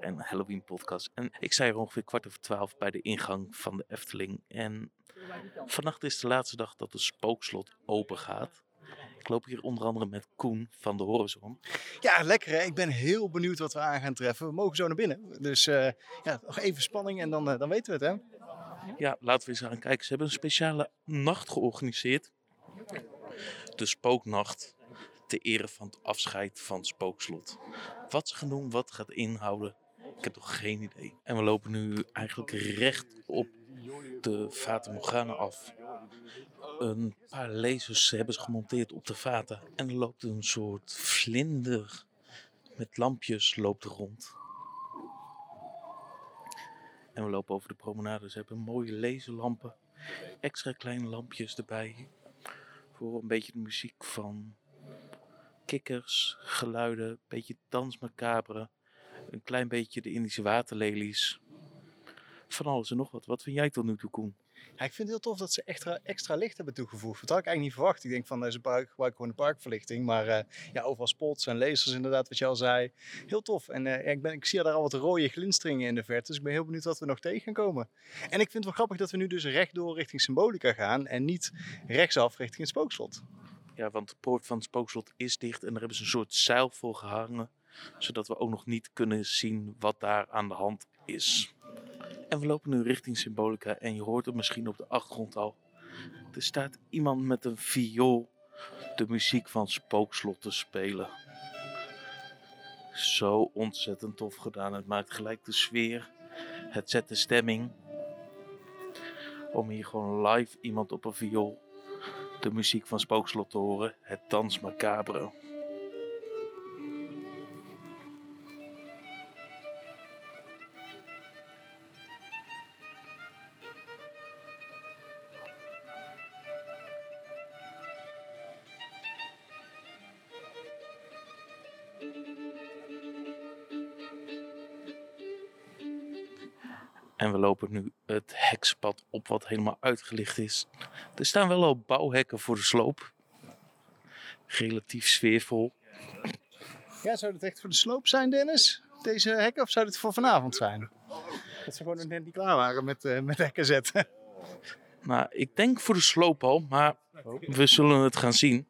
en Halloween podcast. En ik sta hier ongeveer kwart over twaalf bij de ingang van de Efteling. En vannacht is de laatste dag dat de spookslot open gaat. Ik loop hier onder andere met Koen van de Horizon. Ja, lekker hè. Ik ben heel benieuwd wat we aan gaan treffen. We mogen zo naar binnen. Dus eh, ja, nog even spanning en dan, eh, dan weten we het hè. Ja, laten we eens gaan kijken. Ze hebben een speciale nacht georganiseerd. De spooknacht. Ter ere van het afscheid van het spookslot. Wat ze gaan doen, wat gaat inhouden. Ik heb nog geen idee. En we lopen nu eigenlijk recht op de Fata Morgana af. Een paar lasers hebben ze gemonteerd op de Fata. En er loopt een soort vlinder met lampjes loopt er rond. En we lopen over de promenade. Ze hebben mooie laserlampen. Extra kleine lampjes erbij. Voor een beetje de muziek van kikkers, geluiden, een beetje dans macabre. Een klein beetje de Indische waterlelies. Van alles en nog wat. Wat vind jij tot nu toe, Koen? Ja, ik vind het heel tof dat ze extra, extra licht hebben toegevoegd. Dat had ik eigenlijk niet verwacht. Ik denk van deze park gebruik gewoon de parkverlichting. Maar eh, ja, overal spots en lasers inderdaad, wat je al zei. Heel tof. En eh, ik, ben, ik zie daar al wat rode glinsteringen in de verte. Dus ik ben heel benieuwd wat we nog tegen gaan komen. En ik vind het wel grappig dat we nu dus rechtdoor richting Symbolica gaan. En niet rechtsaf richting het spookslot. Ja, want de poort van het spookslot is dicht en daar hebben ze een soort zeil voor gehangen. Zodat we ook nog niet kunnen zien wat daar aan de hand is. En we lopen nu richting Symbolica en je hoort het misschien op de achtergrond al. Er staat iemand met een viool de muziek van Spookslot te spelen. Zo ontzettend tof gedaan. Het maakt gelijk de sfeer. Het zet de stemming. Om hier gewoon live iemand op een viool de muziek van Spookslot te horen. Het dans macabre. En we lopen nu het hekspad op wat helemaal uitgelicht is. Er staan wel al bouwhekken voor de sloop. Relatief sfeervol. Ja, zou dit echt voor de sloop zijn, Dennis? Deze hekken? Of zou dit voor vanavond zijn? Dat ze gewoon nog net niet klaar waren met, eh, met hekken zetten. Nou, ik denk voor de sloop al, maar we zullen het gaan zien.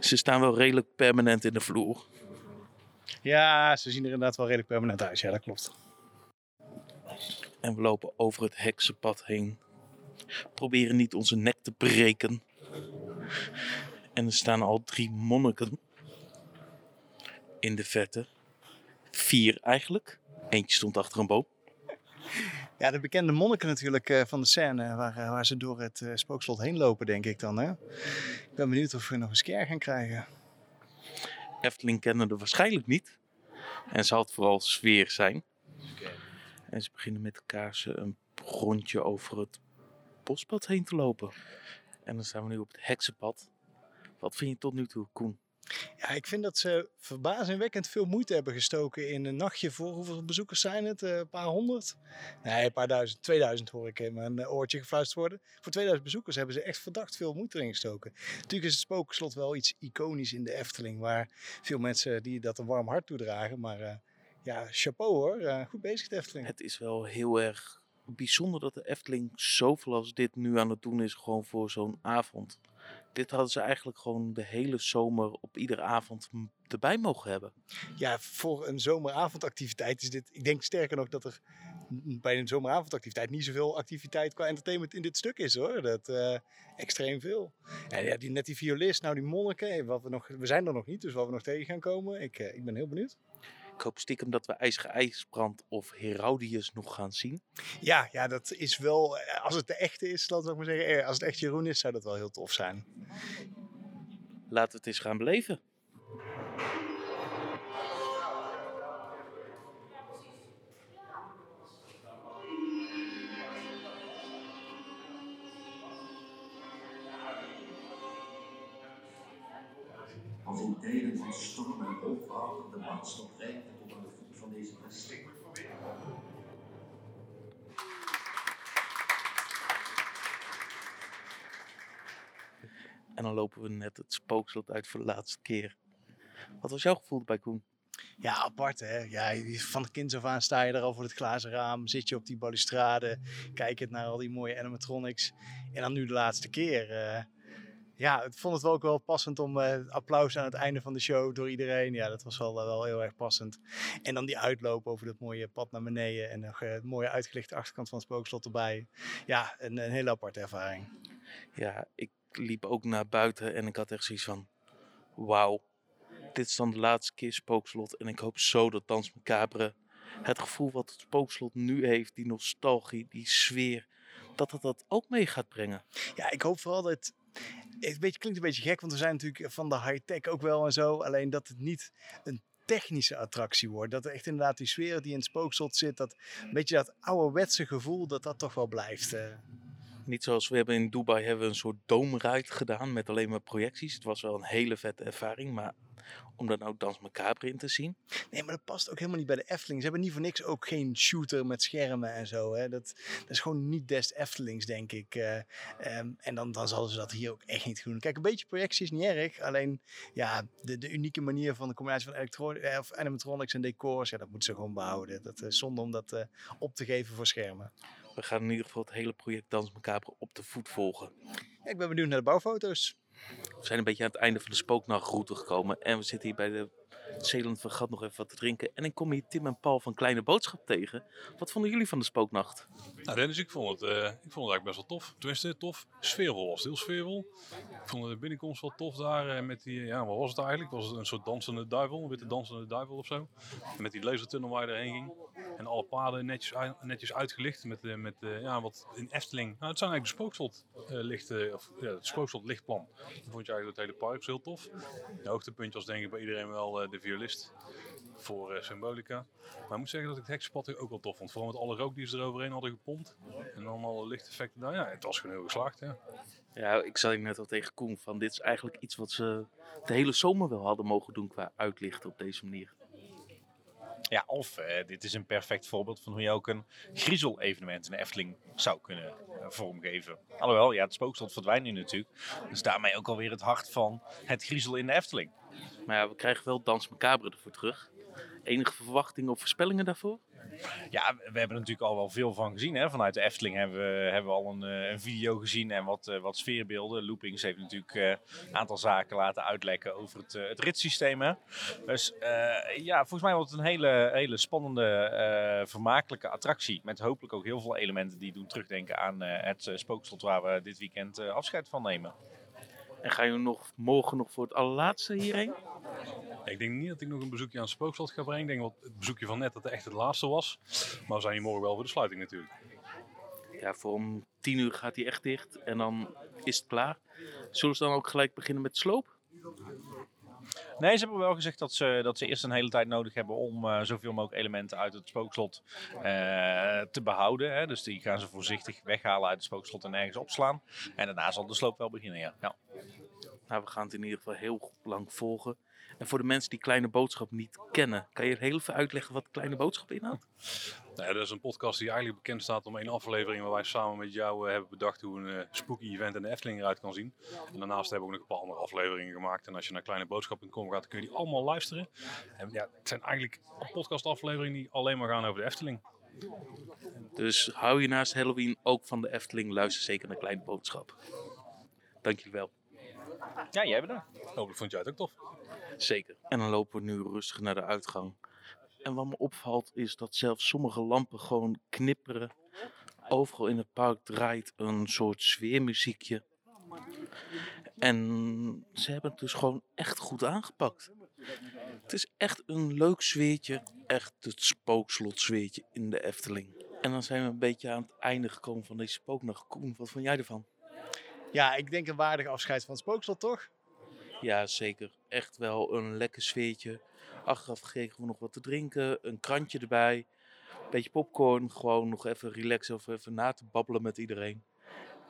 Ze staan wel redelijk permanent in de vloer. Ja, ze zien er inderdaad wel redelijk permanent uit. Ja, dat klopt. En we lopen over het heksenpad heen. Proberen niet onze nek te breken. En er staan al drie monniken. In de vette. Vier eigenlijk. Eentje stond achter een boom. Ja, de bekende monniken natuurlijk eh, van de scène, waar, eh, waar ze door het eh, spookslot heen lopen, denk ik dan. Hè? Ik ben benieuwd of we nog een scare gaan krijgen. Efteling kennen er waarschijnlijk niet. En zal het vooral sfeer zijn. En ze beginnen met kaarsen een rondje over het bospad heen te lopen. En dan staan we nu op het heksenpad. Wat vind je tot nu toe, Koen? Ja, ik vind dat ze verbazingwekkend veel moeite hebben gestoken in een nachtje voor. Hoeveel bezoekers zijn het? Eh, Een paar honderd? Nee, een paar duizend. 2000 hoor ik in mijn eh, oortje gefluisterd worden. Voor 2000 bezoekers hebben ze echt verdacht veel moeite erin gestoken. Natuurlijk is het spookslot wel iets iconisch in de Efteling. Waar veel mensen die dat een warm hart toedragen. Maar eh, ja, chapeau hoor. Eh, goed bezig de Efteling. Het is wel heel erg bijzonder dat de Efteling zoveel als dit nu aan het doen is, gewoon voor zo'n avond. Dit hadden ze eigenlijk gewoon de hele zomer op iedere avond erbij mogen hebben. Ja, voor een zomeravondactiviteit is dit. Ik denk sterker nog dat er bij een zomeravondactiviteit niet zoveel activiteit qua entertainment in dit stuk is hoor. Dat eh, extreem veel. En ja, die, net die violist, nou die monniken, wat we, nog, we zijn er nog niet, dus wat we nog tegen gaan komen. Ik, eh, ik ben heel benieuwd. Ik hoop stiekem dat we IJzige IJsbrand of Heraudius nog gaan zien. Ja, ja, dat is wel, eh, als het de echte is, laten we maar zeggen, eh, als het echt Jeroen is, zou dat wel heel tof zijn. Laten we het eens gaan beleven. Als in tijden van storm en hoogwater de waterstad reikte tot aan de voet van deze vesting. En dan lopen we net het spookslot uit voor de laatste keer. Wat was jouw gevoel bij Koen? Ja, apart hè. Ja, je- van het kind af aan sta je er al voor het glazen raam. Zit je op die balustrade. Kijkend naar al die mooie animatronics. En dan nu de laatste keer. eh, ja, ik vond het wel ook wel passend om eh, applaus aan het einde van de show door iedereen. Ja, dat was wel, wel heel erg passend. En dan die uitloop over dat mooie pad naar beneden. En nog eh, het mooie uitgelichte achterkant van het spookslot erbij. Ja, een, een hele aparte ervaring. Ja, ik liep ook naar buiten en ik had echt zoiets van... Wauw, dit is dan de laatste keer Spookslot. En ik hoop zo dat Dans Macabre het gevoel wat het Spookslot nu heeft... die nostalgie, die sfeer... dat het dat ook mee gaat brengen. Ja, ik hoop vooral dat. Het beetje, klinkt een beetje gek, want we zijn natuurlijk van de high-tech ook wel en zo. Alleen dat het niet een technische attractie wordt. Dat er echt inderdaad die sfeer die in het spookslot zit, dat een beetje dat ouderwetse gevoel, dat dat toch wel blijft. eh. Niet zoals we hebben in Dubai hebben we een soort doomride gedaan met alleen maar projecties. Het was wel een hele vette ervaring, maar om daar nou Dans Macabre in te zien... Nee, maar dat past ook helemaal niet bij de Efteling. Ze hebben niet voor niks ook geen shooter met schermen en zo. Hè. Dat, dat is gewoon niet des Eftelings, denk ik. eh. Ehm, en dan, dan zullen ze dat hier ook echt niet doen. Kijk, een beetje projectie is niet erg. Alleen, ja, de, de unieke manier van de combinatie van eh, of animatronics en decors, ja, dat moeten ze gewoon behouden. Dat is zonde om dat eh, op te geven voor schermen. We gaan in ieder geval het hele project Dans Macabre op de voet volgen. Ja, ik ben benieuwd naar de bouwfoto's. We zijn een beetje aan het einde van de spooknachtroute gekomen. En we zitten hier bij de Zeeland van Gat nog even wat te drinken. En ik kom hier Tim en Paul van Kleine Boodschap tegen. Wat vonden jullie van de spooknacht? Nou Dennis, ik vond, het, eh, ik vond het eigenlijk best wel tof. Tenminste, tof. Sfeervol was het, heel sfeervol. Ik vond de binnenkomst wel tof daar. eh, met die, ja, wat was het eigenlijk? Was het een soort dansende duivel? Een witte dansende duivel of zo? En met die lasertunnel waar je erheen ging. En alle paden netjes, netjes uitgelicht. Met, eh, met eh, ja, wat in Efteling. Nou, het zijn eigenlijk de spookslot eh, of ja, het spookslot lichtplan. Dat vond je eigenlijk het hele park heel tof. Het hoogtepuntje was denk ik bij iedereen wel de violist. Voor Symbolica. Maar ik moet zeggen dat ik het heksenpad ook wel tof vond. Vooral met alle rook die ze eroverheen hadden gepompt. En dan alle lichteffecten daar. Ja, het was gewoon heel geslaagd. Ja. Ja, ik zei net al tegen Koen van dit is eigenlijk iets wat ze de hele zomer wel hadden mogen doen qua uitlichten op deze manier. Ja, of eh, dit is een perfect voorbeeld van hoe je ook een griezel-evenement in de Efteling zou kunnen eh, vormgeven. Alhoewel, ja, het spookslot verdwijnt nu natuurlijk. Dus daarmee ook alweer het hart van het griezel in de Efteling. Maar ja, we krijgen wel Dans Macabre ervoor terug. Enige verwachtingen of voorspellingen daarvoor? Ja, we hebben er natuurlijk al wel veel van gezien. Hè? Vanuit de Efteling hebben we, hebben we al een, eh, een video gezien en wat, eh, wat sfeerbeelden. Loopings heeft natuurlijk eh, een aantal zaken laten uitlekken over het, het ritssysteem. Hè? Dus ja, volgens mij wordt het een hele, hele spannende, vermakelijke attractie. Met hopelijk ook heel veel elementen die doen terugdenken aan het spookslot waar we dit weekend afscheid van nemen. En ga je nog morgen nog voor het allerlaatste hierheen? Ik denk niet dat ik nog een bezoekje aan het spookslot ga brengen. Ik denk dat het bezoekje van net dat het echt het laatste was. Maar we zijn hier morgen wel voor de sluiting natuurlijk. Ja, voor om tien uur gaat hij echt dicht en dan is het klaar. Zullen ze dan ook gelijk beginnen met sloop? Nee, ze hebben wel gezegd dat ze, dat ze eerst een hele tijd nodig hebben om eh, zoveel mogelijk elementen uit het spookslot eh, te behouden. Hè. Dus die gaan ze voorzichtig weghalen uit het spookslot en ergens opslaan. En daarna zal de sloop wel beginnen, ja. ja. Nou, we gaan het in ieder geval heel lang volgen. En voor de mensen die Kleine Boodschap niet kennen, kan je heel even uitleggen wat Kleine Boodschap inhoudt? Nou ja, dat is een podcast die eigenlijk bekend staat om één aflevering waar wij samen met jou eh, hebben bedacht hoe een eh, spooky event in de Efteling eruit kan zien. En daarnaast hebben we ook nog een paar andere afleveringen gemaakt. En als je naar kleineboodschap.com gaat, kun je die allemaal luisteren. En ja, het zijn eigenlijk podcastafleveringen die alleen maar gaan over de Efteling. Dus hou je naast Halloween ook van de Efteling, luister zeker naar Kleine Boodschap. Dank jullie wel. Ja, jij bedankt. Hopelijk vond jij het ook tof. Zeker. En dan lopen we nu rustig naar de uitgang. En wat me opvalt is dat zelfs sommige lampen gewoon knipperen. Overal in het park draait een soort sfeermuziekje. En ze hebben het dus gewoon echt goed aangepakt. Het is echt een leuk sfeertje. Echt het spookslot sfeertje in de Efteling. En dan zijn we een beetje aan het einde gekomen van deze spooknacht. Koen, wat vond jij ervan? Ja, ik denk een waardig afscheid van het spookslot, toch? Ja, zeker. Echt wel een lekker sfeertje. Achteraf kregen we nog wat te drinken, een krantje erbij, een beetje popcorn. Gewoon nog even relaxen of even na te babbelen met iedereen.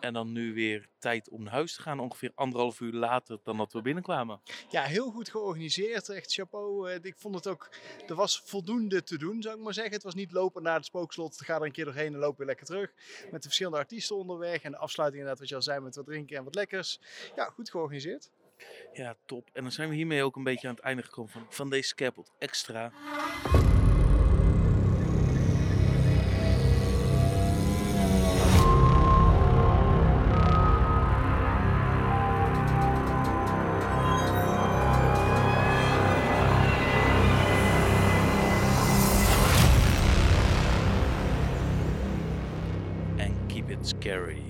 En dan nu weer tijd om naar huis te gaan, ongeveer anderhalf uur later dan dat we binnenkwamen. Ja, heel goed georganiseerd. Echt chapeau. Eh, Ik vond het ook, er was voldoende te doen, zou ik maar zeggen. Het was niet lopen naar het spookslot, ga er een keer doorheen en loop weer lekker terug. Met de verschillende artiesten onderweg en de afsluiting inderdaad, wat je al zei, met wat drinken en wat lekkers. Ja, goed georganiseerd. Ja, top. En dan zijn we hiermee ook een beetje aan het einde gekomen van, van deze Scappled Extra. Gary.